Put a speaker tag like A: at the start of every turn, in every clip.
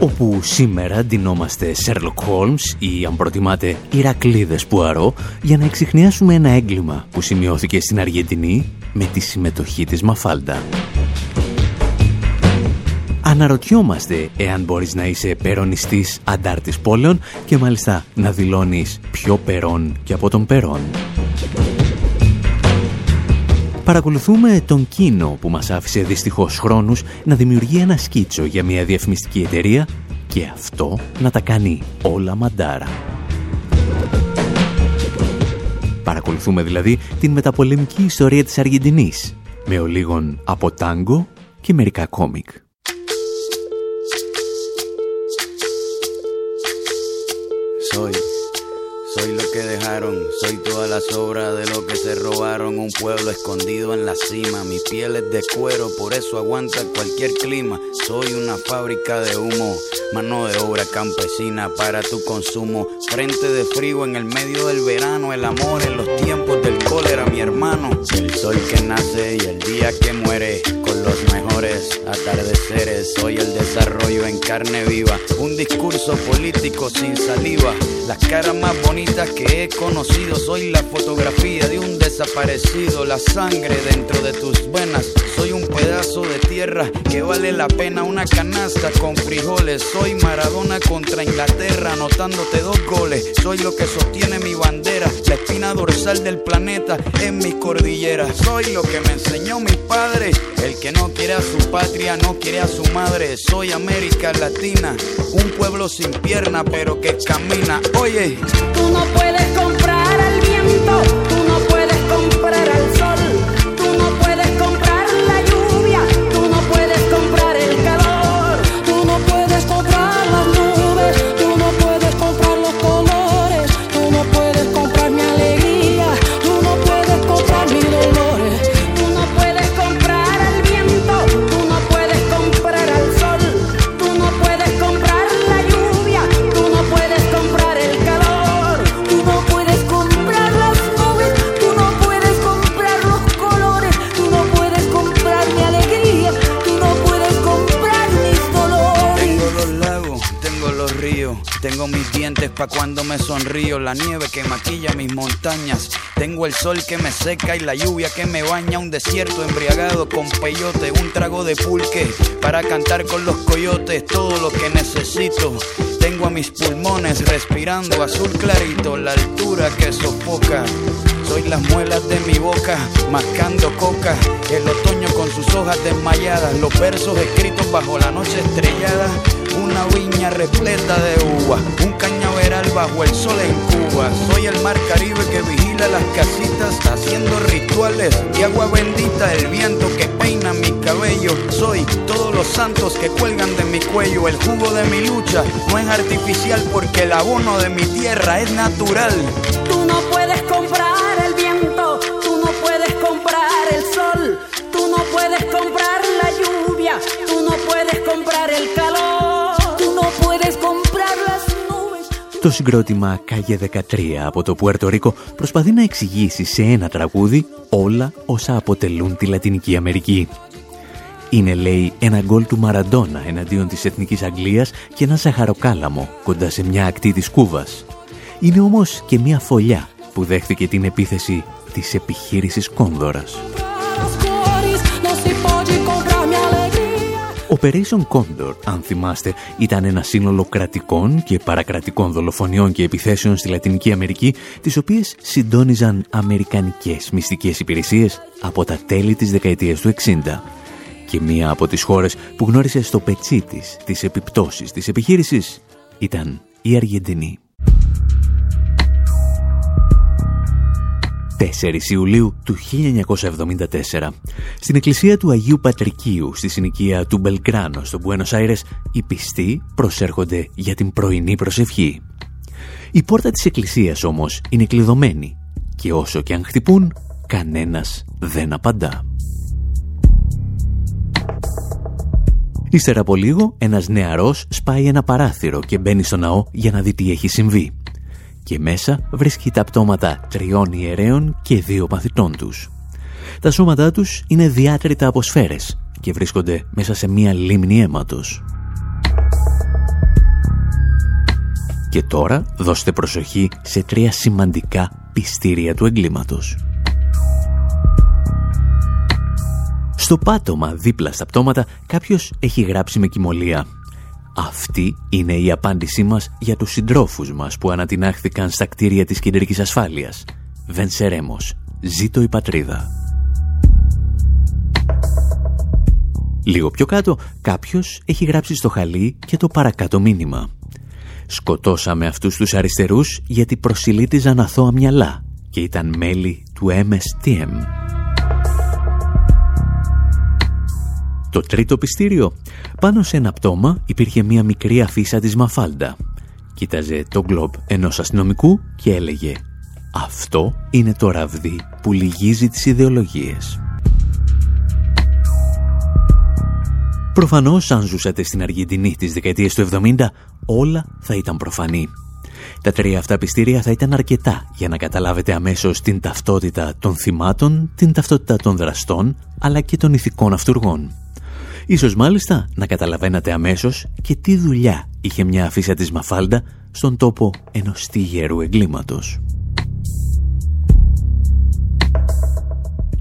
A: Όπου σήμερα ντυνόμαστε Sherlock Holmes ή αν προτιμάτε Ηρακλίδες Πουαρό για να εξηχνιάσουμε ένα έγκλημα που σημειώθηκε στην Αργεντινή με τη συμμετοχή της Μαφάλτα. Αναρωτιόμαστε εάν μπορείς να είσαι περονιστής αντάρτης πόλεων και μάλιστα να δηλώνεις πιο περών και από τον περών. Παρακολουθούμε τον Κίνο που μας άφησε δυστυχώς χρόνους να δημιουργεί ένα σκίτσο για μια διαφημιστική εταιρεία και αυτό να τα κάνει όλα μαντάρα. Παρακολουθούμε δηλαδή την μεταπολεμική ιστορία της Αργεντινής με ολίγων από τάγκο και μερικά κόμικ.
B: Soy lo que dejaron, soy toda la sobra de lo que se robaron. Un pueblo escondido en la cima, mi piel es de cuero, por eso aguanta cualquier clima. Soy una fábrica de humo, mano de obra campesina para tu consumo. Frente de frío en el medio del verano, el amor en los tiempos del cólera, mi hermano. El sol que nace y el día que muere, con los mejores atardeceres. Soy el desarrollo en carne viva, un discurso político sin saliva. Las caras más bonitas que he conocido. Soy la fotografía de un desaparecido, la sangre dentro de tus venas. Soy un pedazo de tierra que vale la pena una canasta con frijoles. Soy Maradona contra Inglaterra, anotándote dos goles. Soy lo que sostiene mi bandera, la espina dorsal del planeta en mis cordilleras. Soy lo que me enseñó mi padre, el que no quiere a su patria, no quiere a su madre. Soy América Latina, un pueblo sin pierna pero que camina. Oye,
C: no puedes puedes comprar.
B: Pa' cuando me sonrío, la nieve que maquilla mis montañas. Tengo el sol que me seca y la lluvia que me baña. Un desierto embriagado con peyote, un trago de pulque para cantar con los coyotes. Todo lo que necesito. Tengo a mis pulmones respirando azul clarito, la altura que sofoca. Soy las muelas de mi boca, mascando coca. El otoño con sus hojas desmayadas, los versos escritos bajo la noche estrellada una viña repleta de uva, un cañaveral bajo el sol en Cuba. Soy el mar Caribe que vigila las casitas, haciendo rituales y agua bendita, el viento que peina mi cabello. Soy todos los santos que cuelgan de mi cuello, el jugo de mi lucha no es artificial porque el abono de mi tierra es natural.
C: Tú no puedes comprar
A: Το συγκρότημα Κάγε 13 από το Πουέρτο Ρίκο προσπαθεί να εξηγήσει σε ένα τραγούδι όλα όσα αποτελούν τη Λατινική Αμερική. Είναι, λέει, ένα γκολ του Μαραντόνα εναντίον της Εθνικής Αγγλίας και ένα ζαχαροκάλαμο κοντά σε μια ακτή της Κούβας. Είναι όμως και μια φωλιά που δέχθηκε την επίθεση της επιχείρησης Κόνδωρας. Operation Condor, αν θυμάστε, ήταν ένα σύνολο κρατικών και παρακρατικών δολοφονιών και επιθέσεων στη Λατινική Αμερική, τις οποίες συντόνιζαν αμερικανικές μυστικές υπηρεσίες από τα τέλη της δεκαετίας του 60. Και μία από τις χώρες που γνώρισε στο πετσί της τις επιπτώσεις της επιχείρησης ήταν η Αργεντινή. 4 Ιουλίου του 1974. Στην εκκλησία του Αγίου Πατρικίου, στη συνοικία του Μπελγκράνο, στο Μπουένος Άιρες, οι πιστοί προσέρχονται για την πρωινή προσευχή. Η πόρτα της εκκλησίας όμως είναι κλειδωμένη και όσο και αν χτυπούν, κανένας δεν απαντά. Ύστερα από λίγο, ένας νεαρός σπάει ένα παράθυρο και μπαίνει στο ναό για να δει τι έχει συμβεί. Και μέσα βρίσκει τα πτώματα τριών ιερέων και δύο μαθητών τους. Τα σώματά τους είναι διάτρητα από σφαίρες και βρίσκονται μέσα σε μία λίμνη αίματος. Και τώρα δώστε προσοχή σε τρία σημαντικά πιστήρια του εγκλήματος. Στο πάτωμα δίπλα στα πτώματα κάποιος έχει γράψει με κοιμωλία. Αυτή είναι η απάντησή μας για τους συντρόφους μας που ανατινάχθηκαν στα κτίρια της κεντρικής ασφάλειας. Βενσερέμος. Ζήτω η πατρίδα. Λίγο πιο κάτω κάποιος έχει γράψει στο χαλί και το παρακάτω μήνυμα. Σκοτώσαμε αυτούς τους αριστερούς γιατί προσιλήτιζαν αθώα μυαλά και ήταν μέλη του MSTM. Το τρίτο πιστήριο. Πάνω σε ένα πτώμα υπήρχε μια μικρή αφίσα της Μαφάλντα. Κοίταζε το γκλόπ ενός αστυνομικού και έλεγε «Αυτό είναι το ραβδί που λυγίζει τις ιδεολογίες». Προφανώς αν ζούσατε στην Αργεντινή της δεκαετίας του 70 όλα θα ήταν προφανή. Τα τρία αυτά πιστήρια θα ήταν αρκετά για να καταλάβετε αμέσως την ταυτότητα των θυμάτων, την ταυτότητα των δραστών, αλλά και των ηθικών αυτούργων. Ίσως μάλιστα να καταλαβαίνατε αμέσως και τι δουλειά είχε μια αφίσα της Μαφάλντα στον τόπο ενός τίγερου εγκλήματος.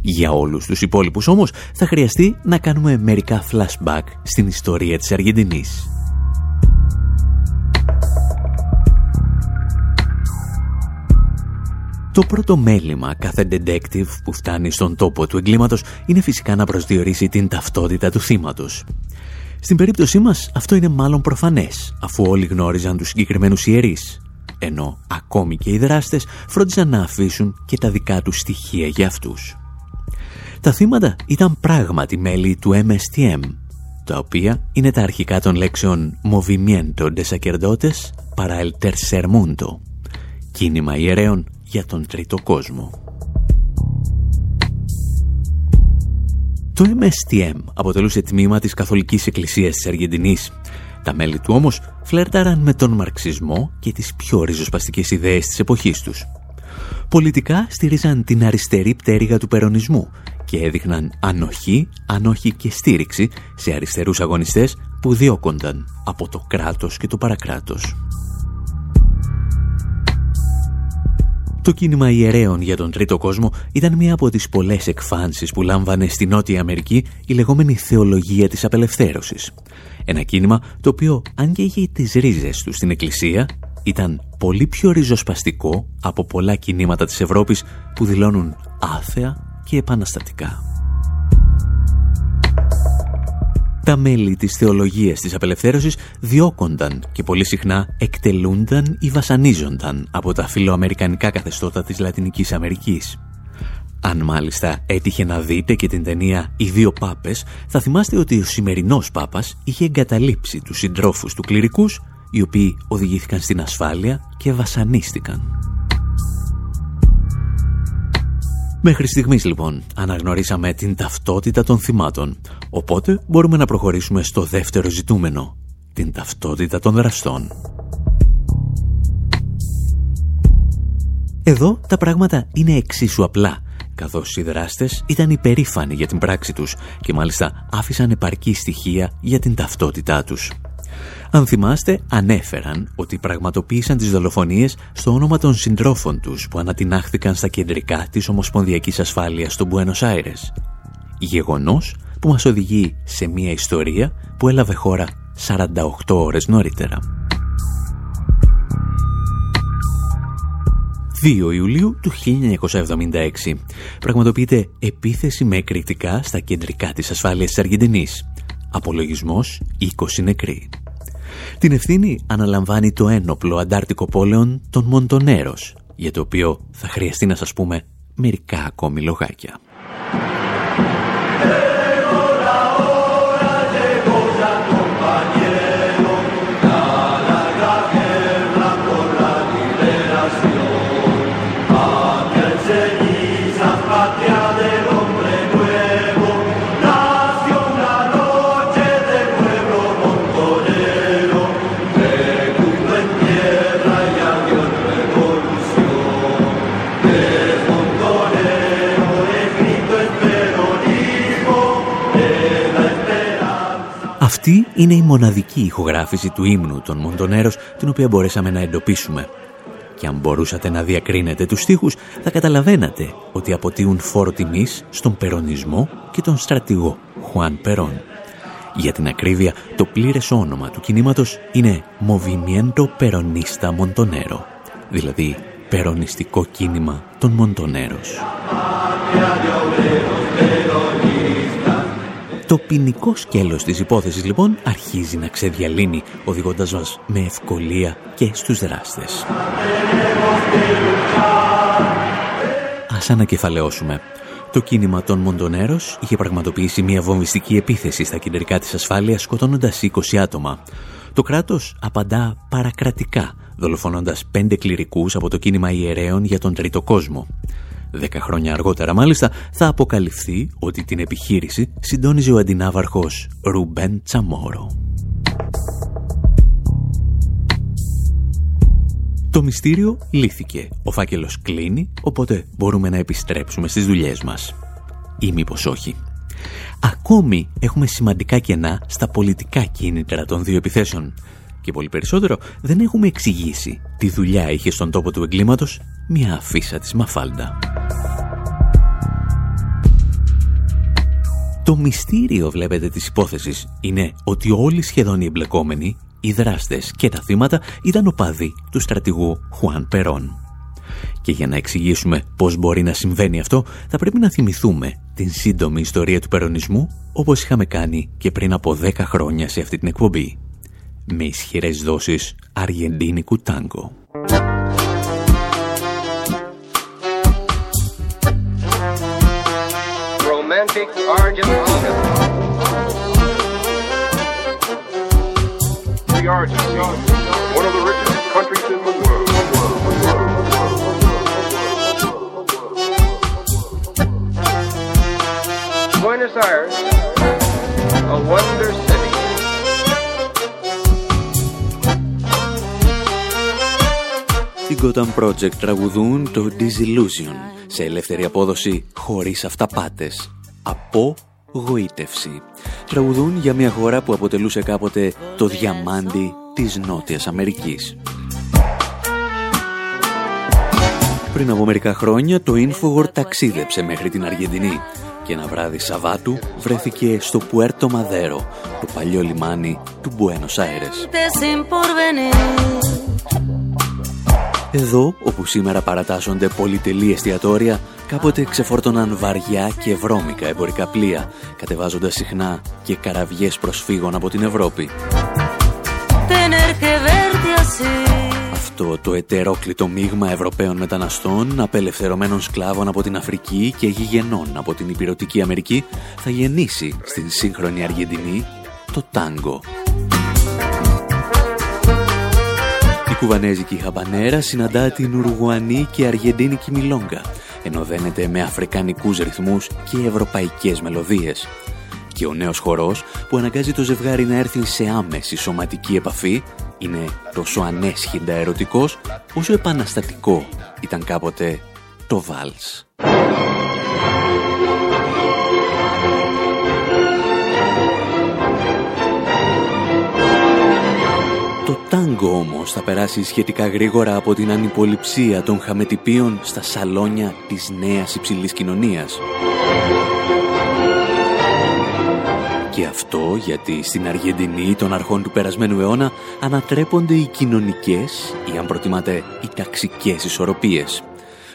A: Για όλους τους υπόλοιπους όμως θα χρειαστεί να κάνουμε μερικά flashback στην ιστορία της Αργεντινής. Το πρώτο μέλημα κάθε detective που φτάνει στον τόπο του εγκλήματος είναι φυσικά να προσδιορίσει την ταυτότητα του θύματος. Στην περίπτωσή μας αυτό είναι μάλλον προφανές, αφού όλοι γνώριζαν τους συγκεκριμένους ιερείς, ενώ ακόμη και οι δράστες φρόντιζαν να αφήσουν και τα δικά τους στοιχεία για αυτούς. Τα θύματα ήταν πράγματι μέλη του MSTM, τα οποία είναι τα αρχικά των λέξεων Movimiento de Sacerdotes para el Tercer Mundo, κίνημα ιερέων για τον τρίτο κόσμο. Το MSTM αποτελούσε τμήμα της Καθολικής Εκκλησίας της Αργεντινής. Τα μέλη του όμως φλερτάραν με τον μαρξισμό και τις πιο ριζοσπαστικές ιδέες της εποχής τους. Πολιτικά στήριζαν την αριστερή πτέρυγα του περονισμού και έδειχναν ανοχή, ανόχη και στήριξη σε αριστερούς αγωνιστές που διώκονταν από το κράτος και το παρακράτος. Το κίνημα ιερέων για τον τρίτο κόσμο ήταν μία από τις πολλές εκφάνσεις που λάμβανε στη Νότια Αμερική η λεγόμενη θεολογία της απελευθέρωσης. Ένα κίνημα το οποίο, αν και είχε τις ρίζες του στην Εκκλησία, ήταν πολύ πιο ριζοσπαστικό από πολλά κινήματα της Ευρώπης που δηλώνουν άθεα και επαναστατικά. Τα μέλη της θεολογίας της απελευθέρωσης διώκονταν και πολύ συχνά εκτελούνταν ή βασανίζονταν από τα φιλοαμερικανικά καθεστώτα της Λατινικής Αμερικής. Αν μάλιστα έτυχε να δείτε και την ταινία «Οι δύο πάπες», θα θυμάστε ότι ο σημερινός πάπας είχε εγκαταλείψει τους συντρόφους του κληρικούς, οι οποίοι οδηγήθηκαν στην ασφάλεια και βασανίστηκαν. Μέχρι στιγμής λοιπόν αναγνωρίσαμε την ταυτότητα των θυμάτων, οπότε μπορούμε να προχωρήσουμε στο δεύτερο ζητούμενο, την ταυτότητα των δραστών. Εδώ τα πράγματα είναι εξίσου απλά, καθώς οι δράστες ήταν υπερήφανοι για την πράξη τους και μάλιστα άφησαν επαρκή στοιχεία για την ταυτότητά τους. Αν θυμάστε, ανέφεραν ότι πραγματοποίησαν τις δολοφονίες στο όνομα των συντρόφων τους που ανατινάχθηκαν στα κεντρικά της Ομοσπονδιακής Ασφάλειας στο Μπουένος Άιρες. Γεγονός που μας οδηγεί σε μια ιστορία που έλαβε χώρα 48 ώρες νωρίτερα. 2 Ιουλίου του 1976 πραγματοποιείται επίθεση με εκρηκτικά στα κεντρικά της ασφάλειας της Αργεντινής. Απολογισμός 20 νεκροί. Την ευθύνη αναλαμβάνει το ένοπλο αντάρτικο πόλεων των Μοντονέρος, για το οποίο θα χρειαστεί να σας πούμε μερικά ακόμη λογάκια. Αυτή είναι η μοναδική ηχογράφηση του ύμνου των Μοντονέρος την οποία μπορέσαμε να εντοπίσουμε. Και αν μπορούσατε να διακρίνετε τους στίχους θα καταλαβαίνατε ότι αποτείουν φόρο τιμής στον περονισμό και τον στρατηγό Χουάν Περόν. Για την ακρίβεια, το πλήρες όνομα του κινήματος είναι Movimiento Peronista Montonero, δηλαδή Περονιστικό Κίνημα των Μοντονέρος. Το ποινικό σκέλος της υπόθεσης λοιπόν αρχίζει να ξεδιαλύνει οδηγώντας μας με ευκολία και στους δράστες. Ας ανακεφαλαιώσουμε. Το κίνημα των Μοντονέρος είχε πραγματοποιήσει μια βομβιστική επίθεση στα κεντρικά της ασφάλειας σκοτώνοντας 20 άτομα. Το κράτος απαντά παρακρατικά, δολοφονώντας πέντε κληρικούς από το κίνημα ιερέων για τον τρίτο κόσμο. Δέκα χρόνια αργότερα μάλιστα θα αποκαλυφθεί ότι την επιχείρηση συντόνιζε ο αντινάβαρχος Ρουμπέν Τσαμόρο. Το μυστήριο λύθηκε. Ο φάκελος κλείνει, οπότε μπορούμε να επιστρέψουμε στις δουλειές μας. Ή μήπως όχι. Ακόμη έχουμε σημαντικά κενά στα πολιτικά κίνητρα των δύο επιθέσεων. Και πολύ περισσότερο δεν έχουμε εξηγήσει τι δουλειά είχε στον τόπο του εγκλήματος μια αφίσα της Μαφάλντα. Το μυστήριο, βλέπετε, της υπόθεσης είναι ότι όλοι σχεδόν οι εμπλεκόμενοι, οι δράστες και τα θύματα ήταν οπαδοί του στρατηγού Χουάν Περόν. Και για να εξηγήσουμε πώς μπορεί να συμβαίνει αυτό, θα πρέπει να θυμηθούμε την σύντομη ιστορία του περονισμού, όπως είχαμε κάνει και πριν από 10 χρόνια σε αυτή την εκπομπή με ισχυρές δόσεις αργεντίνικου τάγκο. Gotham Project τραγουδούν το Disillusion σε ελεύθερη απόδοση χωρίς αυταπάτες. Απογοήτευση. Τραγουδούν για μια χώρα που αποτελούσε κάποτε το διαμάντι της Νότιας Αμερικής. Πριν από μερικά χρόνια το Infowar ταξίδεψε μέχρι την Αργεντινή και ένα βράδυ Σαββάτου βρέθηκε στο Πουέρτο Μαδέρο, το παλιό λιμάνι του Μπουένος Άιρες. Εδώ, όπου σήμερα παρατάσσονται πολυτελή εστιατόρια, κάποτε ξεφόρτωναν βαριά και βρώμικα εμπορικά πλοία, κατεβάζοντας συχνά και καραβιές προσφύγων από την Ευρώπη. Αυτό το ετερόκλητο μείγμα Ευρωπαίων μεταναστών, απελευθερωμένων σκλάβων από την Αφρική και γηγενών από την Υπηρωτική Αμερική θα γεννήσει στην σύγχρονη Αργεντινή το τάγκο. Κουβανέζικη χαμπανέρα συναντά την Ουρουγουανή και Αργεντίνικη μιλόγκα, ενώ δένεται με αφρικανικούς ρυθμούς και ευρωπαϊκές μελωδίες. Και ο νέος χορός που αναγκάζει το ζευγάρι να έρθει σε άμεση σωματική επαφή είναι τόσο ανέσχυντα ερωτικός όσο επαναστατικό ήταν κάποτε το βάλς. Τάγκο όμως θα περάσει σχετικά γρήγορα από την ανυποληψία των χαμετυπίων στα σαλόνια της νέας υψηλής κοινωνίας. Και αυτό γιατί στην Αργεντινή των αρχών του περασμένου αιώνα ανατρέπονται οι κοινωνικές ή αν προτιμάτε οι ταξικές ισορροπίες.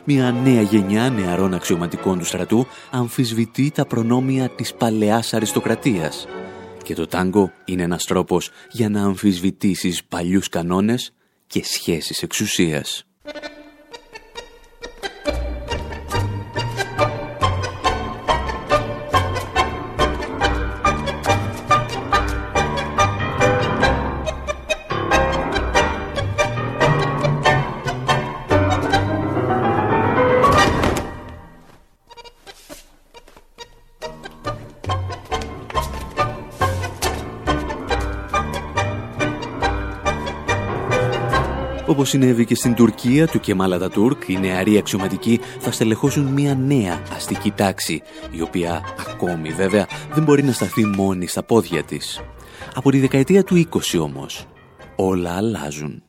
A: Μια νέα γενιά νεαρών αξιωματικών του στρατού αμφισβητεί τα προνόμια της παλαιάς αριστοκρατίας. Και το τάγκο είναι ένας τρόπος για να αμφισβητήσεις παλιούς κανόνες και σχέσεις εξουσίας. Συνέβη και στην Τουρκία του Κεμάλα Τούρκ, οι νεαροί αξιωματικοί θα στελεχώσουν μια νέα αστική τάξη, η οποία ακόμη βέβαια δεν μπορεί να σταθεί μόνη στα πόδια της. Από τη δεκαετία του 20 όμως, όλα αλλάζουν.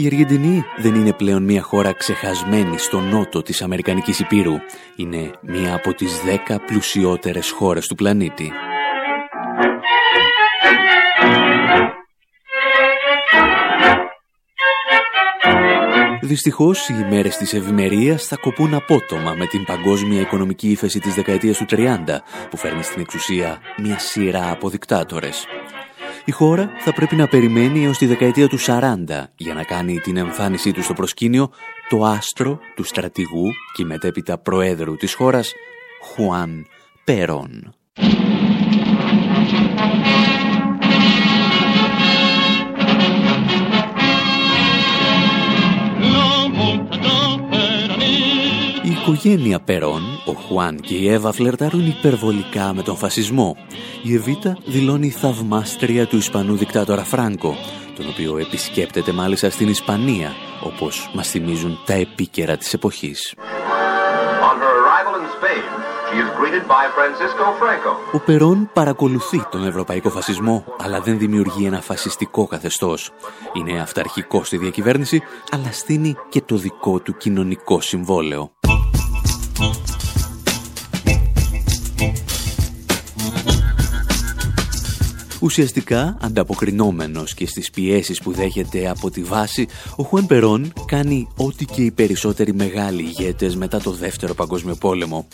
A: Η Αργεντινή δεν είναι πλέον μια χώρα ξεχασμένη στο νότο της Αμερικανικής Υπήρου. Είναι μια από τις δέκα πλουσιότερες χώρες του πλανήτη. Δυστυχώς, οι μέρες της ευημερίας θα κοπούν απότομα με την παγκόσμια οικονομική ύφεση της δεκαετίας του 30, που φέρνει στην εξουσία μια σειρά από δικτάτορες. Η χώρα θα πρέπει να περιμένει έως τη δεκαετία του 40 για να κάνει την εμφάνισή του στο προσκήνιο το άστρο του στρατηγού και μετέπειτα προέδρου της χώρας, Χουάν Περόν. Οικογένεια Περόν, ο Χουάν και η Εύα φλερτάρουν υπερβολικά με τον φασισμό. Η Εβίτα δηλώνει θαυμάστρια του Ισπανού δικτάτορα Φράνκο, τον οποίο επισκέπτεται μάλιστα στην Ισπανία, όπως μας θυμίζουν τα επίκαιρα της εποχής. Ο Περόν παρακολουθεί τον ευρωπαϊκό φασισμό, αλλά δεν δημιουργεί ένα φασιστικό καθεστώς. Είναι αυταρχικός στη διακυβέρνηση, αλλά στείνει και το δικό του κοινωνικό συμβόλαιο. Ουσιαστικά, ανταποκρινόμενος και στις πιέσεις που δέχεται από τη βάση, ο Χουέν Περόν κάνει ό,τι και οι περισσότεροι μεγάλοι ηγέτες μετά το Δεύτερο Παγκόσμιο Πόλεμο.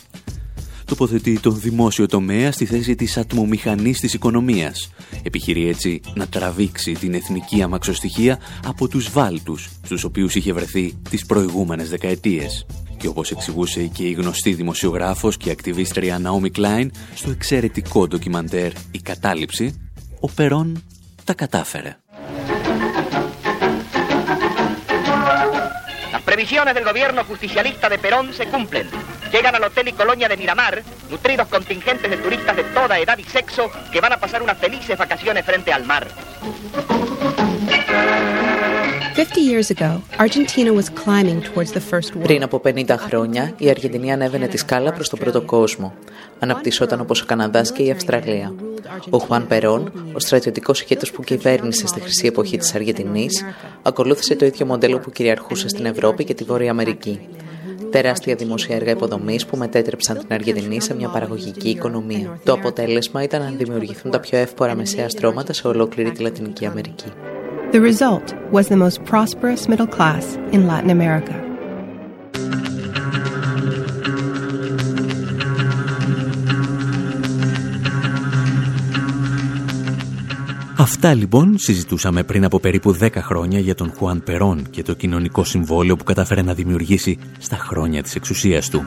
A: Τοποθετεί τον δημόσιο τομέα στη θέση της ατμομηχανής της οικονομίας. Επιχειρεί έτσι να τραβήξει την εθνική αμαξοστοιχεία από τους βάλτους στους οποίους είχε βρεθεί τις προηγούμενες δεκαετίες. Και όπως εξηγούσε και η γνωστή δημοσιογράφος και ακτιβίστρια Naomi Klein στο εξαιρετικό ντοκιμαντέρ «Η Κατάληψη», ο Περόν τα κατάφερε.
D: Las previsiones del gobierno justicialista de Perón se cumplen. Llegan al hotel y colonia de Miramar nutridos contingentes de turistas de toda edad y sexo que van a pasar unas felices vacaciones frente al mar.
E: Πριν από 50 χρόνια, η Αργεντινή ανέβαινε τη σκάλα προς τον πρώτο κόσμο. Αναπτυσσόταν όπως ο Καναδάς και η Αυστραλία. Ο Χουάν Περόν, ο στρατιωτικός ηγέτης που κυβέρνησε στη χρυσή εποχή της Αργεντινής, ακολούθησε το ίδιο μοντέλο που κυριαρχούσε στην Ευρώπη και τη Βόρεια Αμερική. Τεράστια δημόσια έργα υποδομής που μετέτρεψαν την Αργεντινή σε μια παραγωγική οικονομία. Το αποτέλεσμα ήταν να δημιουργηθούν τα πιο εύπορα μεσαία στρώματα σε ολόκληρη τη Λατινική Αμερική.
F: The result was the most prosperous middle class in Latin America.
A: Αυτά λοιπόν συζητούσαμε πριν από περίπου 10 χρόνια για τον Χουάν Περόν και το κοινωνικό συμβόλαιο που κατάφερε να δημιουργήσει στα χρόνια της εξουσίας του.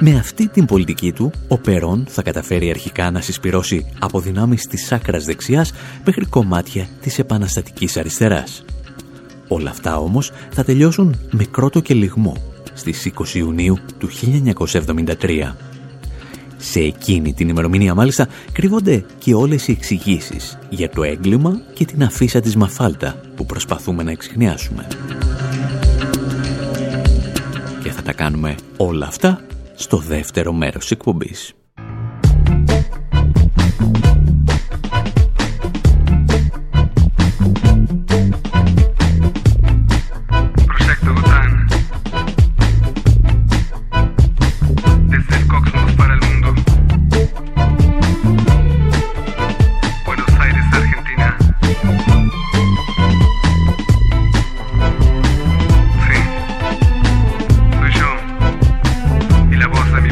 A: Με αυτή την πολιτική του, ο Περόν θα καταφέρει αρχικά να συσπυρώσει από δυνάμεις της άκρας δεξιάς μέχρι κομμάτια της επαναστατικής αριστεράς. Όλα αυτά όμως θα τελειώσουν με κρότο και λιγμό στις 20 Ιουνίου του 1973. Σε εκείνη την ημερομηνία μάλιστα κρύβονται και όλες οι εξηγήσεις για το έγκλημα και την αφίσα της Μαφάλτα που προσπαθούμε να εξηχνιάσουμε. Και θα τα κάνουμε όλα αυτά στο δεύτερο μέρος της εκπομπής.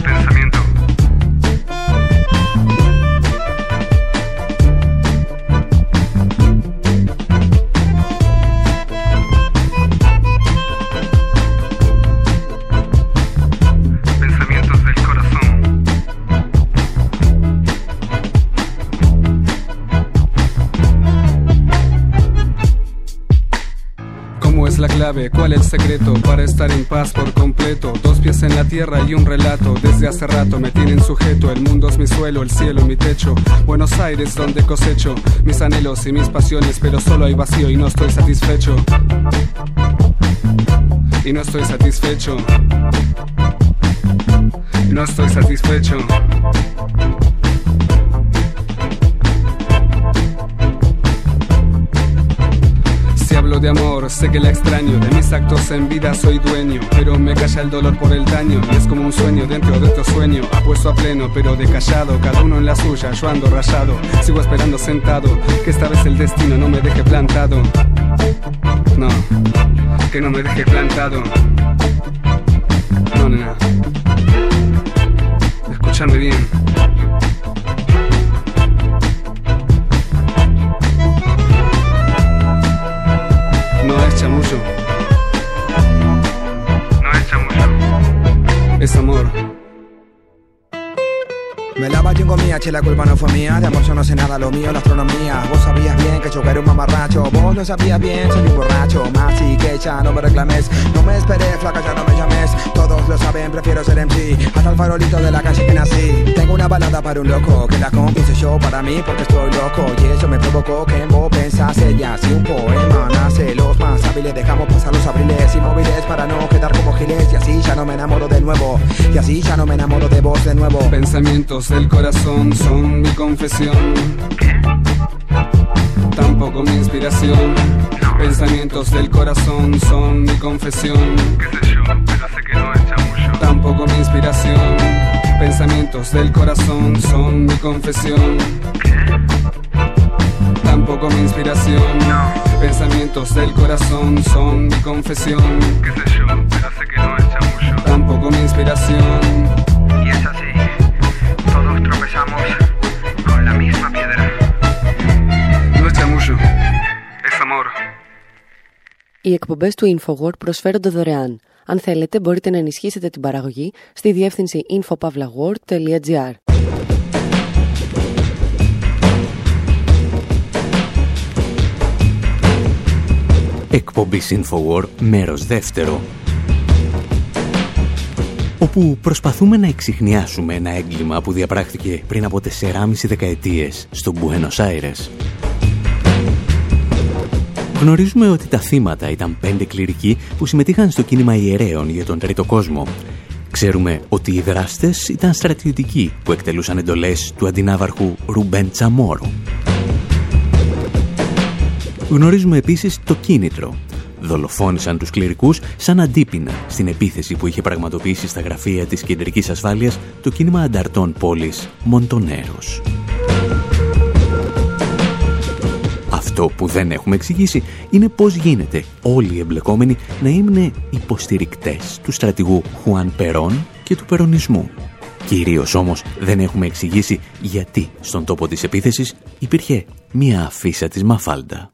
G: pensamientos. ¿Cómo es la clave? ¿Cuál el secreto para estar en paz por completo? Dos pies en la tierra y un relato. Desde hace rato me tienen sujeto. El mundo es mi suelo, el cielo mi techo. Buenos Aires donde cosecho mis anhelos y mis pasiones, pero solo hay vacío y no estoy satisfecho. Y no estoy satisfecho. No estoy satisfecho. De amor, sé que la extraño. De mis actos en vida soy dueño, pero me calla el dolor por el daño. Y es como un sueño dentro de otro sueño. Apuesto a pleno, pero de callado. Cada uno en la suya, yo ando rayado. Sigo esperando sentado, que esta vez el destino no me deje plantado. No, que no me deje plantado. No, nena. Escúchame bien. Es amor.
H: Me lava yo mía, che, la culpa no fue mía. De amor yo no sé nada, lo mío, la astronomía. Vos sabías bien que yo era un mamarracho. Vos no sabías bien, soy un borracho. Más y que ya no me reclames. No me esperé, flaca, ya no me Todos lo saben, prefiero ser MC. Hasta el farolito de la calle que nací. Tengo una balada para un loco. Que la conquiste yo para mí porque estoy loco. Y eso me provocó que en vos pensase ya. Si un poema nace, los más hábiles dejamos pasar los abriles inmóviles para no quedar como giles. Y así ya no me enamoro de nuevo. Y así ya no me enamoro de vos de nuevo.
G: Pensamientos del corazón son mi confesión. Tampoco mi inspiración. Pensamientos del corazón son mi confesión. ¿Qué sé yo? Pero sé que no es. Tampoco mi inspiración. Pensamientos del corazón son mi confesión. ¿Qué? Tampoco mi inspiración. No. Pensamientos del corazón son mi confesión. ¿Qué sé yo? Pero sé que no es. Tampoco mi inspiración.
I: Y ella Οι εκπομπές του InfoWord προσφέρονται δωρεάν. Αν θέλετε, μπορείτε να ενισχύσετε την παραγωγή στη διεύθυνση infopavlagor.gr.
A: Εκπομπή InfoWord, μέρος δεύτερο. Όπου προσπαθούμε να εξηχνιάσουμε ένα έγκλημα που διαπράχθηκε πριν από 4,5 δεκαετίες στο Buenos Aires. Γνωρίζουμε ότι τα θύματα ήταν πέντε κληρικοί που συμμετείχαν στο κίνημα ιερέων για τον τρίτο κόσμο. Ξέρουμε ότι οι δράστες ήταν στρατιωτικοί που εκτελούσαν εντολές του αντινάβαρχου Ρουμπέν Τσαμόρο. Γνωρίζουμε επίσης το κίνητρο. Δολοφόνησαν τους κληρικούς σαν αντίπεινα στην επίθεση που είχε πραγματοποιήσει στα γραφεία της κεντρικής ασφάλειας το κίνημα ανταρτών πόλης Μοντονέρος. Αυτό που δεν έχουμε εξηγήσει είναι πώς γίνεται όλοι οι εμπλεκόμενοι να είναι υποστηρικτές του στρατηγού Χουάν Περόν και του περονισμού. Κυρίως όμως δεν έχουμε εξηγήσει γιατί στον τόπο της επίθεσης υπήρχε μία αφίσα της Μαφάλντα.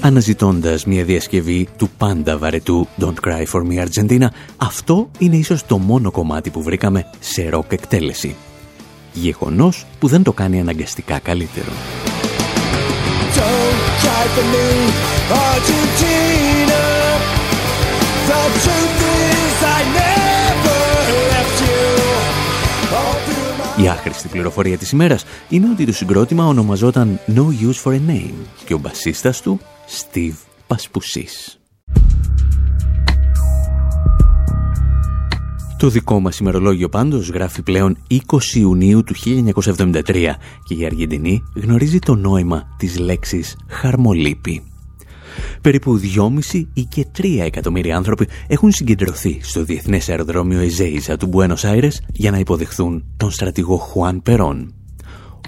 A: Αναζητώντας μια διασκευή του πάντα βαρετού Don't Cry For Me Argentina, αυτό είναι ίσως το μόνο κομμάτι που βρήκαμε σε ροκ εκτέλεση. Γεγονός που δεν το κάνει αναγκαστικά καλύτερο.
J: Don't cry for me, Argentina. The truth is I never left you. All through my
A: Η άχρηστη πληροφορία της ημέρας είναι ότι το συγκρότημα ονομαζόταν No Use For A Name και ο μπασίστας του Steve Πασπουσής. Το δικό μας ημερολόγιο πάντως γράφει πλέον 20 Ιουνίου του 1973 και η Αργεντινή γνωρίζει το νόημα της λέξης χαρμολύπη. Περίπου 2,5 ή και 3 εκατομμύρια άνθρωποι έχουν συγκεντρωθεί στο διεθνές αεροδρόμιο Εζέιζα του Μπουένος Άιρες για να υποδεχθούν τον στρατηγό Χουάν Περόν.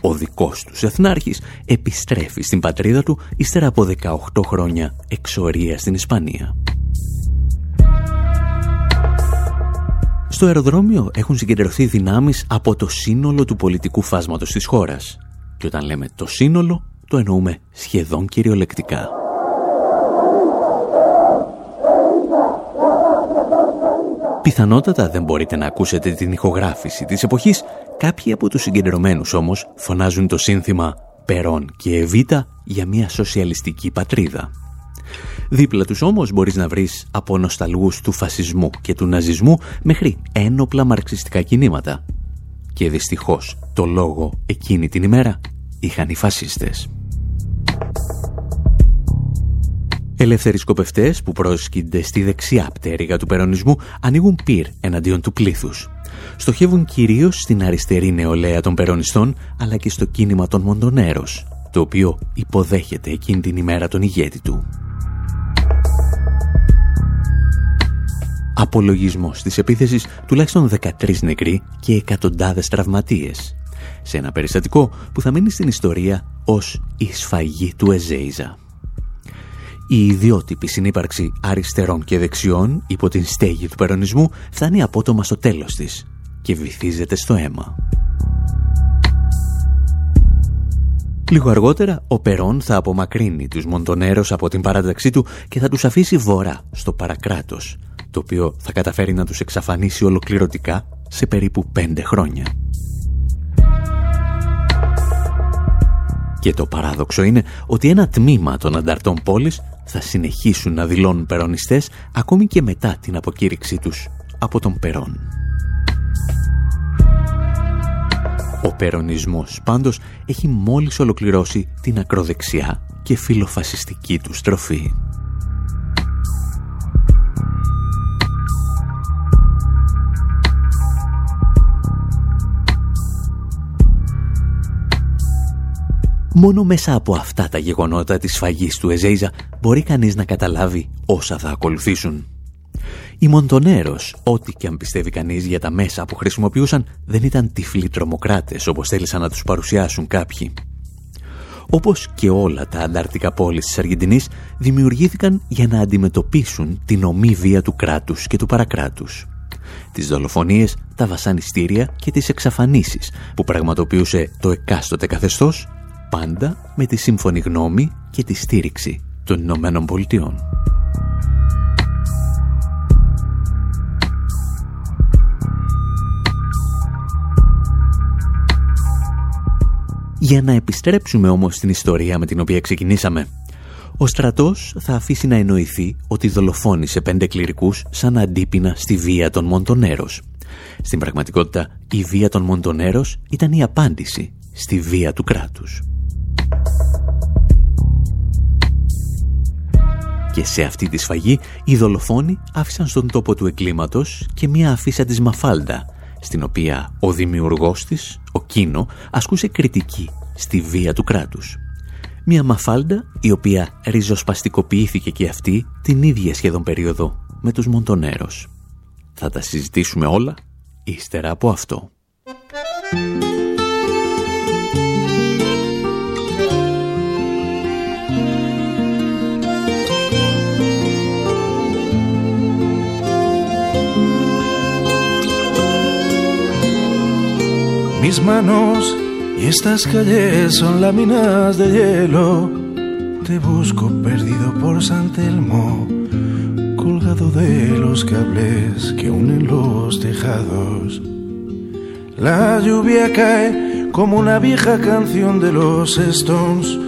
A: Ο δικός τους εθνάρχης επιστρέφει στην πατρίδα του ύστερα από 18 χρόνια εξορία στην Ισπανία. Στο αεροδρόμιο έχουν συγκεντρωθεί δυνάμεις από το σύνολο του πολιτικού φάσματος της χώρας. Και όταν λέμε το σύνολο, το εννοούμε σχεδόν κυριολεκτικά. Πιθανότατα δεν μπορείτε να ακούσετε την ηχογράφηση της εποχής, κάποιοι από τους συγκεντρωμένους όμως φωνάζουν το σύνθημα «Περών και Εβίτα» για μια σοσιαλιστική πατρίδα. Δίπλα τους όμως μπορείς να βρεις από νοσταλγούς του φασισμού και του ναζισμού μέχρι ένοπλα μαρξιστικά κινήματα. Και δυστυχώς το λόγο εκείνη την ημέρα είχαν οι φασίστες. Ελεύθεροι σκοπευτές που πρόσκυνται στη δεξιά πτέρυγα του περονισμού ανοίγουν πυρ εναντίον του πλήθους. Στοχεύουν κυρίως στην αριστερή νεολαία των περονιστών αλλά και στο κίνημα των Μοντονέρος, το οποίο υποδέχεται εκείνη την ημέρα τον ηγέτη του. Απολογισμός της επίθεσης τουλάχιστον 13 νεκροί και εκατοντάδες τραυματίες σε ένα περιστατικό που θα μείνει στην ιστορία ως η σφαγή του Εζέιζα. Η ιδιότυπη συνύπαρξη αριστερών και δεξιών υπό την στέγη του περονισμού φτάνει απότομα στο τέλος της και βυθίζεται στο αίμα. Λίγο αργότερα, ο Περόν θα απομακρύνει τους Μοντονέρος από την παράταξή του και θα τους αφήσει βορρά, στο παρακράτος, το οποίο θα καταφέρει να τους εξαφανίσει ολοκληρωτικά σε περίπου πέντε χρόνια. Και το παράδοξο είναι ότι ένα τμήμα των ανταρτών πόλης θα συνεχίσουν να δηλώνουν περονιστές ακόμη και μετά την αποκήρυξή τους από τον Περόν. Ο περονισμός πάντως έχει μόλις ολοκληρώσει την ακροδεξιά και φιλοφασιστική του στροφή. Μόνο μέσα από αυτά τα γεγονότα της σφαγής του Εζέιζα μπορεί κανείς να καταλάβει όσα θα ακολουθήσουν. Οι Μοντονέρος, ό,τι και αν πιστεύει κανείς για τα μέσα που χρησιμοποιούσαν, δεν ήταν τυφλοί τρομοκράτες όπως θέλησαν να τους παρουσιάσουν κάποιοι. Όπως και όλα τα αντάρτικα πόλεις της Αργεντινής, δημιουργήθηκαν για να αντιμετωπίσουν την ομή βία του κράτους και του παρακράτους. Τις δολοφονίες, τα βασανιστήρια και τις εξαφανίσεις που πραγματοποιούσε το εκάστοτε καθεστώς, πάντα με τη σύμφωνη γνώμη και τη στήριξη των Ηνωμένων Πολιτειών. Για να επιστρέψουμε όμως στην ιστορία με την οποία ξεκινήσαμε. Ο στρατός θα αφήσει να εννοηθεί ότι δολοφόνησε πέντε κληρικούς σαν αντίπεινα στη βία των Μοντονέρος. Στην πραγματικότητα, η βία των Μοντονέρος ήταν η απάντηση στη βία του κράτους. Και σε αυτή τη σφαγή, οι δολοφόνοι άφησαν στον τόπο του εγκλήματος και μια αφίσα της Μαφάλντα, στην οποία ο δημιουργός της, ο Κίνο, ασκούσε κριτική στη βία του κράτους. Μια μαφάλντα η οποία ριζοσπαστικοποιήθηκε και αυτή την ίδια σχεδόν περίοδο με τους Μοντονέρος. Θα τα συζητήσουμε όλα ύστερα από αυτό.
K: Mis manos y estas calles son láminas de hielo. Te busco perdido por San Telmo, colgado de los cables que unen los tejados. La lluvia cae como una vieja canción de los Stones,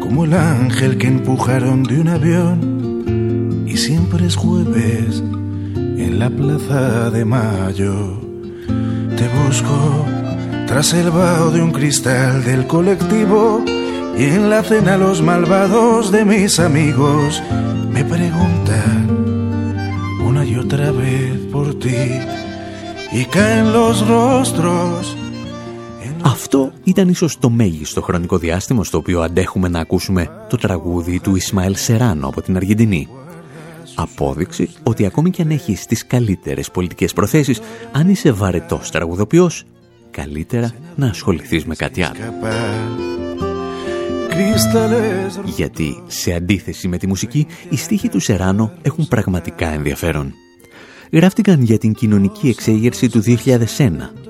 K: como el ángel que empujaron de un avión. Y siempre es jueves en la plaza de mayo. Te busco tras el vaho de un cristal del colectivo y en la cena los malvados de mis amigos me preguntan una y otra vez por ti y caen los rostros
A: Αυτό ήταν ίσως το μέγιστο χρονικό διάστημα στο οποίο αντέχουμε να ακούσουμε το τραγούδι του Ισμαήλ Σεράνο από την Αργεντινή. Απόδειξη ότι ακόμη και αν έχεις τις καλύτερες πολιτικές προθέσεις, αν είσαι βαρετός τραγουδοποιός, καλύτερα να ασχοληθείς με κάτι άλλο. Γιατί σε αντίθεση με τη μουσική, οι στίχοι του Σεράνο έχουν πραγματικά ενδιαφέρον. Γράφτηκαν για την κοινωνική εξέγερση του 2001,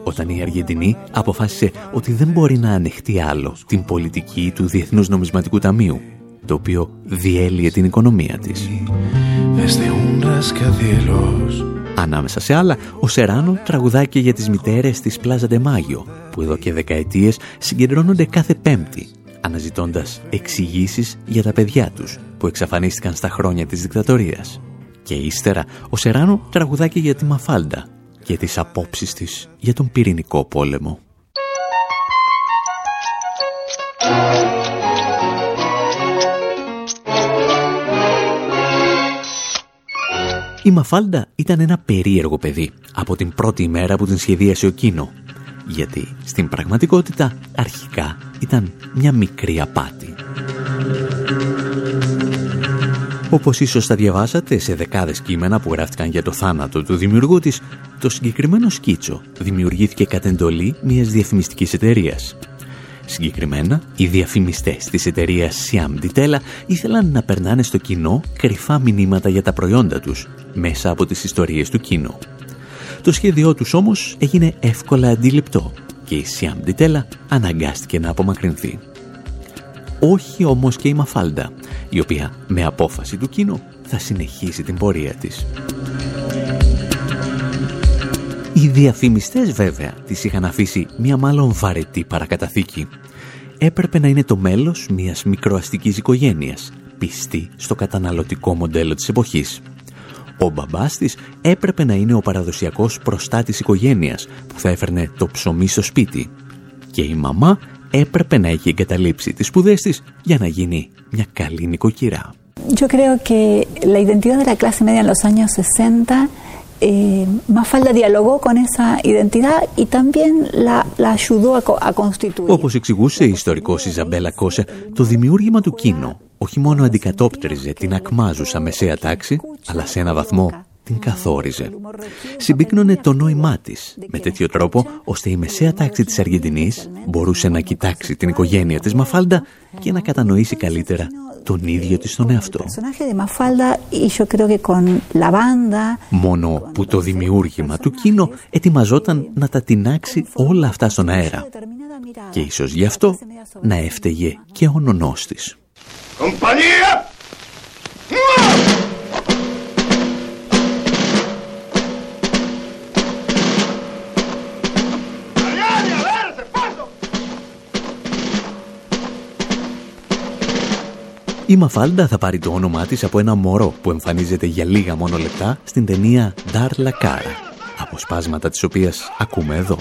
A: όταν η Αργεντινή αποφάσισε ότι δεν μπορεί να ανεχτεί άλλο την πολιτική του Διεθνούς Νομισματικού Ταμείου, το οποίο διέλυε την οικονομία της. Ανάμεσα σε άλλα, ο Σεράνο τραγουδάει και για τις μητέρες της Πλάζα Ντεμάγιο, που εδώ και δεκαετίες συγκεντρώνονται κάθε πέμπτη, αναζητώντας εξηγήσεις για τα παιδιά τους, που εξαφανίστηκαν στα χρόνια της δικτατορίας. Και ύστερα, ο Σεράνο τραγουδάει και για τη Μαφάλντα και τις απόψεις της για τον πυρηνικό πόλεμο. Η Μαφάλντα ήταν ένα περίεργο παιδί από την πρώτη ημέρα που την σχεδίασε ο Κίνο, γιατί στην πραγματικότητα αρχικά ήταν μια μικρή απάτη. Όπως ίσως θα διαβάσατε σε δεκάδες κείμενα που γράφτηκαν για το θάνατο του δημιουργού της, το συγκεκριμένο σκίτσο δημιουργήθηκε κατ' εντολή μιας διαφημιστικής εταιρείας Συγκεκριμένα, οι διαφημιστές της εταιρείας Siam Ditella ήθελαν να περνάνε στο κοινό κρυφά μηνύματα για τα προϊόντα τους μέσα από τις ιστορίες του κοινού. Το σχέδιό τους όμως έγινε εύκολα αντιληπτό και η Siam Ditella αναγκάστηκε να απομακρυνθεί. Όχι όμως και η Μαφάλντα, η οποία με απόφαση του κοινού θα συνεχίσει την πορεία της. Οι διαφημιστές βέβαια τις είχαν αφήσει μια μάλλον βαρετή παρακαταθήκη. Έπρεπε να είναι το μέλος μιας μικροαστικής οικογένειας, πιστή στο καταναλωτικό μοντέλο της εποχής. Ο μπαμπάς της έπρεπε να είναι ο παραδοσιακός προστάτης οικογένειας που θα έφερνε το ψωμί στο σπίτι. Και η μαμά έπρεπε να έχει εγκαταλείψει τις σπουδές της για να γίνει μια καλή νοικοκυρά.
L: Yo creo que la identidad de la clase media en los años 60 eh, Mafalda dialogó con esa identidad y también la, la ayudó a, a constituir.
A: Όπως εξηγούσε η ιστορικός Ιζαμπέλα Κόσε, το δημιούργημα του Κίνο όχι μόνο αντικατόπτριζε την ακμάζουσα μεσαία τάξη, αλλά σε ένα βαθμό την καθόριζε. Συμπίκνωνε το νόημά της με τέτοιο τρόπο ώστε η μεσαία τάξη της Αργεντινής μπορούσε να κοιτάξει την οικογένεια της Μαφάλντα και να κατανοήσει καλύτερα τον ίδιο της τον εαυτό. Μόνο που το δημιούργημα του Κίνο ετοιμαζόταν να τα τεινάξει όλα αυτά στον αέρα. Και ίσως γι' αυτό να έφταιγε και ο νονός της. Η Μαφάλντα θα πάρει το όνομά της από ένα μωρό που εμφανίζεται για λίγα μόνο λεπτά στην ταινία Dar la Cara, αποσπάσματα της οποίας ακούμε εδώ.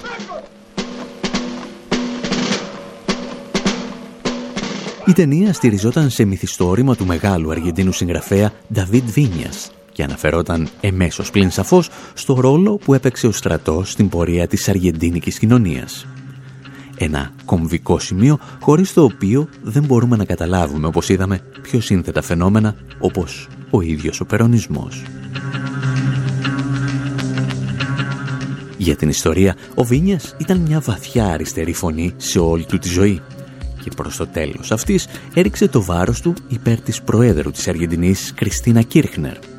A: Η ταινία στηριζόταν σε μυθιστόρημα του μεγάλου Αργεντίνου συγγραφέα David Βίνιας και αναφερόταν εμέσως πλην σαφώς στο ρόλο που έπαιξε ο στρατός στην πορεία της αργεντίνικης κοινωνίας. Ένα κομβικό σημείο χωρίς το οποίο δεν μπορούμε να καταλάβουμε, όπως είδαμε, πιο σύνθετα φαινόμενα όπως ο ίδιος ο περονισμός. Για την ιστορία, ο Βίνιας ήταν μια βαθιά αριστερή φωνή σε όλη του τη ζωή και προς το τέλος αυτής έριξε το βάρος του υπέρ της Προέδρου της Αργεντινής Κριστίνα Κίρχνερ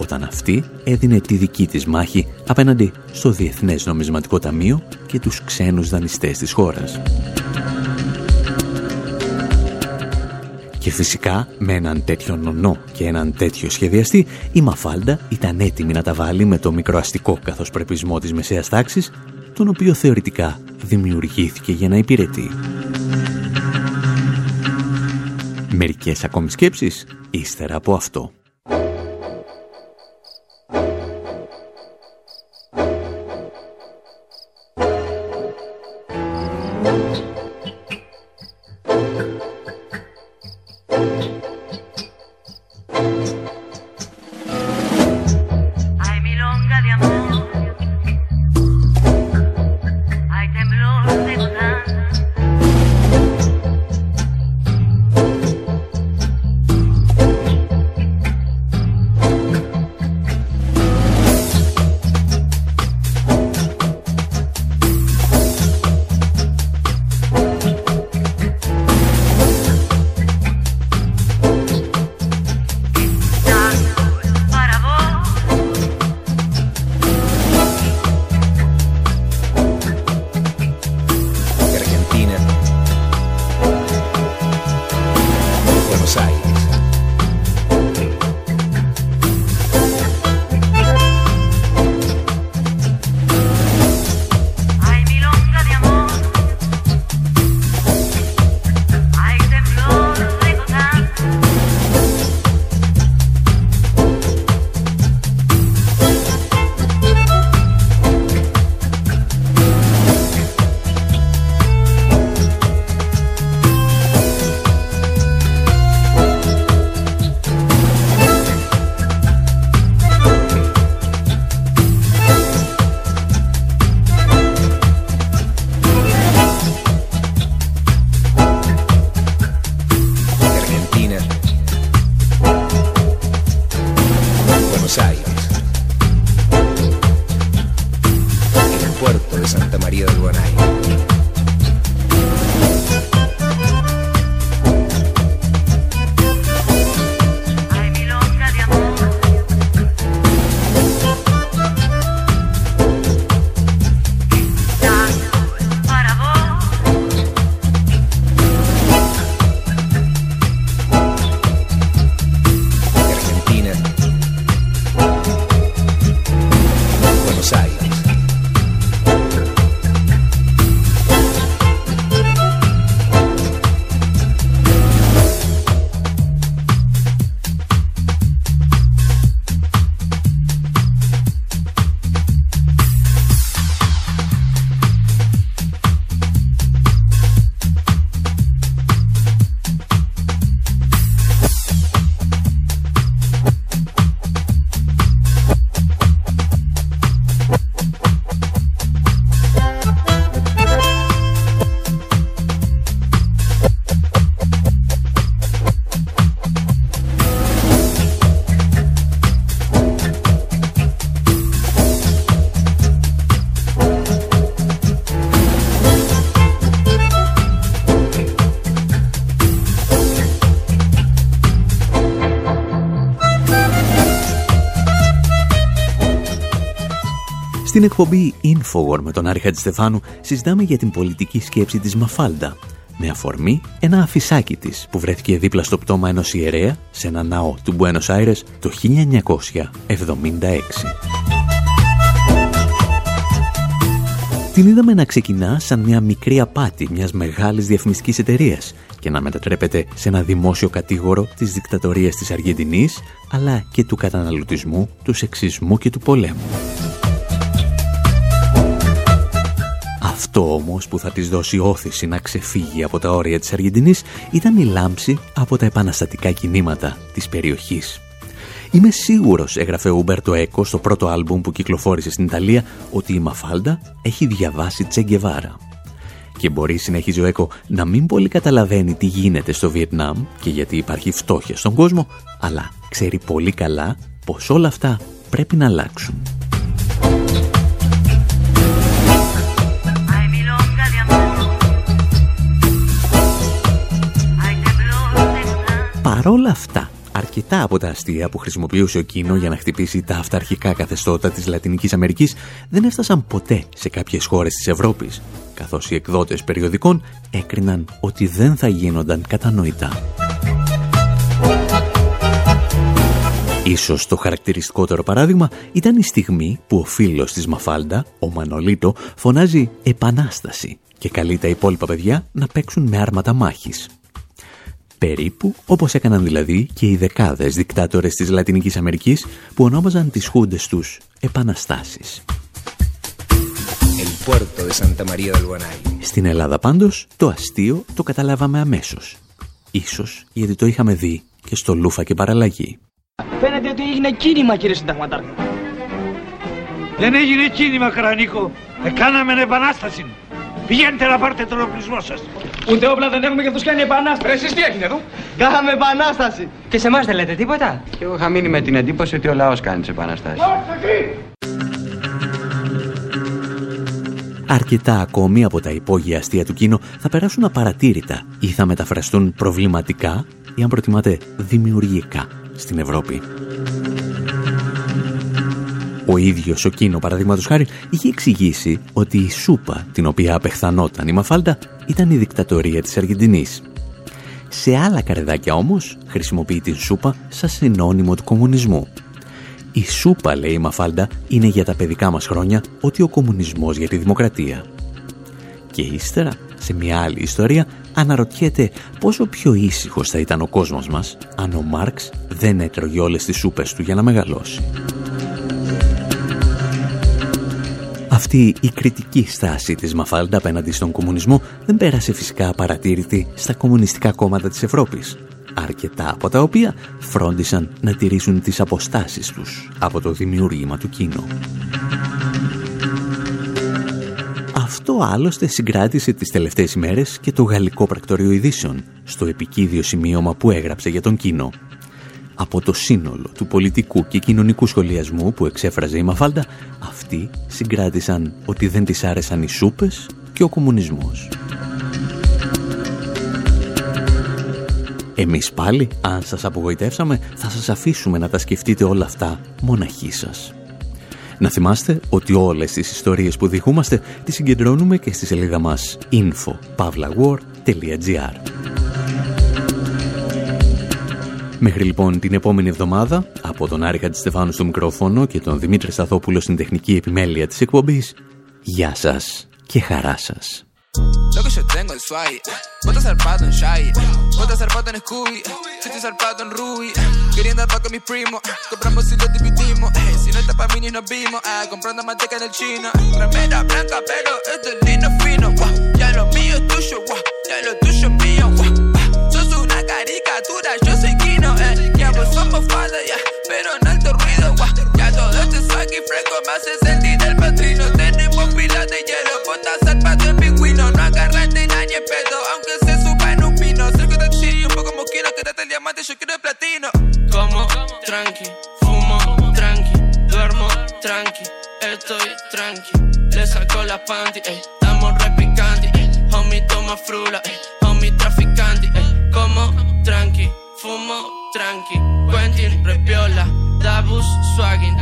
A: όταν αυτή έδινε τη δική της μάχη απέναντι στο Διεθνές Νομισματικό Ταμείο και τους ξένους δανειστές της χώρας. Και φυσικά με έναν τέτοιο νονό και έναν τέτοιο σχεδιαστή η Μαφάλντα ήταν έτοιμη να τα βάλει με το μικροαστικό καθώς πρεπισμό της μεσαίας τάξης τον οποίο θεωρητικά δημιουργήθηκε για να υπηρετεί. Μερικές ακόμη σκέψεις ύστερα από αυτό. Στην εκπομπή Infowar με τον Άρη Χατζηστεφάνου συζητάμε για την πολιτική σκέψη της Μαφάλντα με αφορμή ένα αφισάκι της που βρέθηκε δίπλα στο πτώμα ενός ιερέα σε ένα ναό του Μπουένος Άιρες το 1976. Την είδαμε να ξεκινά σαν μια μικρή απάτη μιας μεγάλης διαφημιστικής εταιρείας και να μετατρέπεται σε ένα δημόσιο κατήγορο της δικτατορίας της Αργεντινής αλλά και του καταναλωτισμού, του σεξισμού και του πολέμου. Αυτό όμως που θα της δώσει όθηση να ξεφύγει από τα όρια της Αργεντινής ήταν η λάμψη από τα επαναστατικά κινήματα της περιοχής. Είμαι σίγουρος, έγραφε ο Ουμπέρτο Έκο στο πρώτο άλμπουμ που κυκλοφόρησε στην Ιταλία, ότι η Μαφάλντα έχει διαβάσει Τσεγκεβάρα. Και μπορεί, συνεχίζει ο Έκο, να μην πολύ καταλαβαίνει τι γίνεται στο Βιετνάμ και γιατί υπάρχει φτώχεια στον κόσμο, αλλά ξέρει πολύ καλά πως όλα αυτά πρέπει να αλλάξουν. Παρόλα αυτά, αρκετά από τα αστεία που χρησιμοποιούσε ο Κίνο για να χτυπήσει τα αυταρχικά καθεστώτα της Λατινικής Αμερικής δεν έφτασαν ποτέ σε κάποιες χώρες της Ευρώπης, καθώς οι εκδότες περιοδικών έκριναν ότι δεν θα γίνονταν κατανοητά. Ίσως το χαρακτηριστικότερο παράδειγμα ήταν η στιγμή που ο φίλος της Μαφάλντα, ο Μανολίτο, φωνάζει «Επανάσταση» και καλεί τα υπόλοιπα παιδιά να παίξουν με άρματα μάχης. Περίπου όπως έκαναν δηλαδή και οι δεκάδες δικτάτορες της Λατινικής Αμερικής που ονόμαζαν τις χούντες τους επαναστάσεις. Στην Ελλάδα πάντως το αστείο το καταλάβαμε αμέσως. Ίσως γιατί το είχαμε δει και στο Λούφα και Παραλλαγή.
M: Φαίνεται ότι έγινε κίνημα κύριε Συνταγματάρχη.
N: Δεν έγινε κίνημα Καρανίκο. Εκάναμε επανάσταση. Πηγαίνετε να πάρετε τον οπλισμό σας.
M: Ούτε όπλα δεν έχουμε και τους κάνει επανάσταση.
N: Εσείς τι έγινε εδώ;
M: Κάναμε επανάσταση. Και σε εμάς δεν λέτε τίποτα;
O: Και εγώ είχα μείνει με την εντύπωση ότι ο λαός κάνει τις επαναστάσεις.
A: Αρκετά ακόμη από τα υπόγεια αστεία του Κίνο θα περάσουν απαρατήρητα ή θα μεταφραστούν προβληματικά ή αν προτιμάτε δημιουργικά στην Ευρώπη. Ο ίδιος ο Κίνο, παραδείγματος χάρη, είχε εξηγήσει ότι η σούπα την οποία απεχθανόταν η Μαφάλτα ήταν η δικτατορία της Αργεντινής. Σε άλλα καρεδάκια όμως χρησιμοποιεί την σούπα σαν συνώνυμο του κομμουνισμού. Η σούπα, λέει η Μαφάλτα, είναι για τα παιδικά μας χρόνια ότι ο κομμουνισμός για τη δημοκρατία. Και ύστερα, σε μια άλλη ιστορία, αναρωτιέται πόσο πιο ήσυχος θα ήταν ο κόσμος μας αν ο Μάρξ δεν έτρωγε όλες τις σούπες του για να μεγαλώσει. Αυτή η κριτική στάση της Μαφάλντα απέναντι στον κομμουνισμό δεν πέρασε φυσικά παρατήρητη στα κομμουνιστικά κόμματα της Ευρώπης, αρκετά από τα οποία φρόντισαν να τηρήσουν τις αποστάσεις τους από το δημιούργημα του κοινού. Αυτό άλλωστε συγκράτησε τις τελευταίες ημέρες και το γαλλικό πρακτορείο ειδήσεων στο επικίδιο σημείωμα που έγραψε για τον κοινό από το σύνολο του πολιτικού και κοινωνικού σχολιασμού που εξέφραζε η Μαφάλτα, αυτοί συγκράτησαν ότι δεν τις άρεσαν οι σούπες και ο κομμουνισμός. Εμείς πάλι, αν σας απογοητεύσαμε, θα σας αφήσουμε να τα σκεφτείτε όλα αυτά μοναχοί σας. Να θυμάστε ότι όλες τις ιστορίες που διηγούμαστε τις συγκεντρώνουμε και στη σελίδα μας info.pavlawar.gr Μέχρι λοιπόν την επόμενη εβδομάδα, από τον Άρη Χατζηστεφάνου στο μικρόφωνο και τον Δημήτρη Σταθόπουλο στην τεχνική επιμέλεια της εκπομπής, γεια σας και χαρά σας. Lo que yo tengo el swag, vos estás zarpado en Shai, vos estás zarpado en Scooby, yo estoy zarpado en Ruby, queriendo andar con mis primos, compramos y lo dividimos, si no está pa' mí ni nos vimos, ah, comprando manteca en el chino, remera blanca pero esto es lindo fino, wow, ya lo mío es tuyo, wow, ya lo tuyo es mío, wow, sos una caricatura, yo soy somos falda, ya, pero en alto ruido, guau. Ya todo este swag y fresco me hace sentir el patrino. Tenemos pilas de hielo, botas patio el pingüino. No agarran de nadie pedo, aunque se suba en un pino. Cerca de chi, un poco mosquino, quédate el diamante, yo quiero el platino. Como tranqui, fumo tranqui, duermo tranqui, estoy tranqui. Le saco las panty, ey, estamos repicanti, ey, homie toma frula, ey, tranqui, fumo tranqui, Quentin, Repiola, Dabus, Swaggin.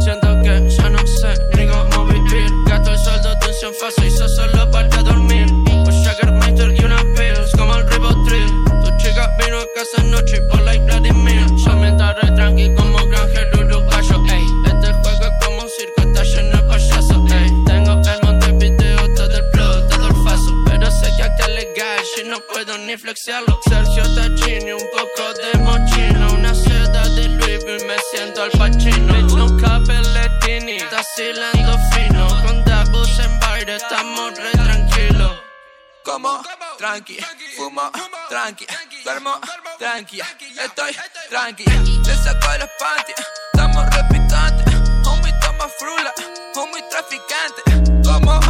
A: Siento que ya no sé ni cómo vivir. Gasto el sueldo, tensión fácil, hizo solo para dormir. Un Jaggermeister y una pills, como el Ribotril. Tu chica vino a casa anoche por like Vladimir. Yo me estaré tranqui como ni flexiarlo. Sergio Tachini, un poco de mochino. Una seda de Louis Vuitton, me siento al pachino. Bitch, no capelletini, está silando fino. Con Dabus en baile, estamos re tranquilos.
P: Como tranqui, fumo tranqui, duermo tranqui, estoy tranqui, le saco las panties, estamos repicantes, llama Frula, humo y traficante. Como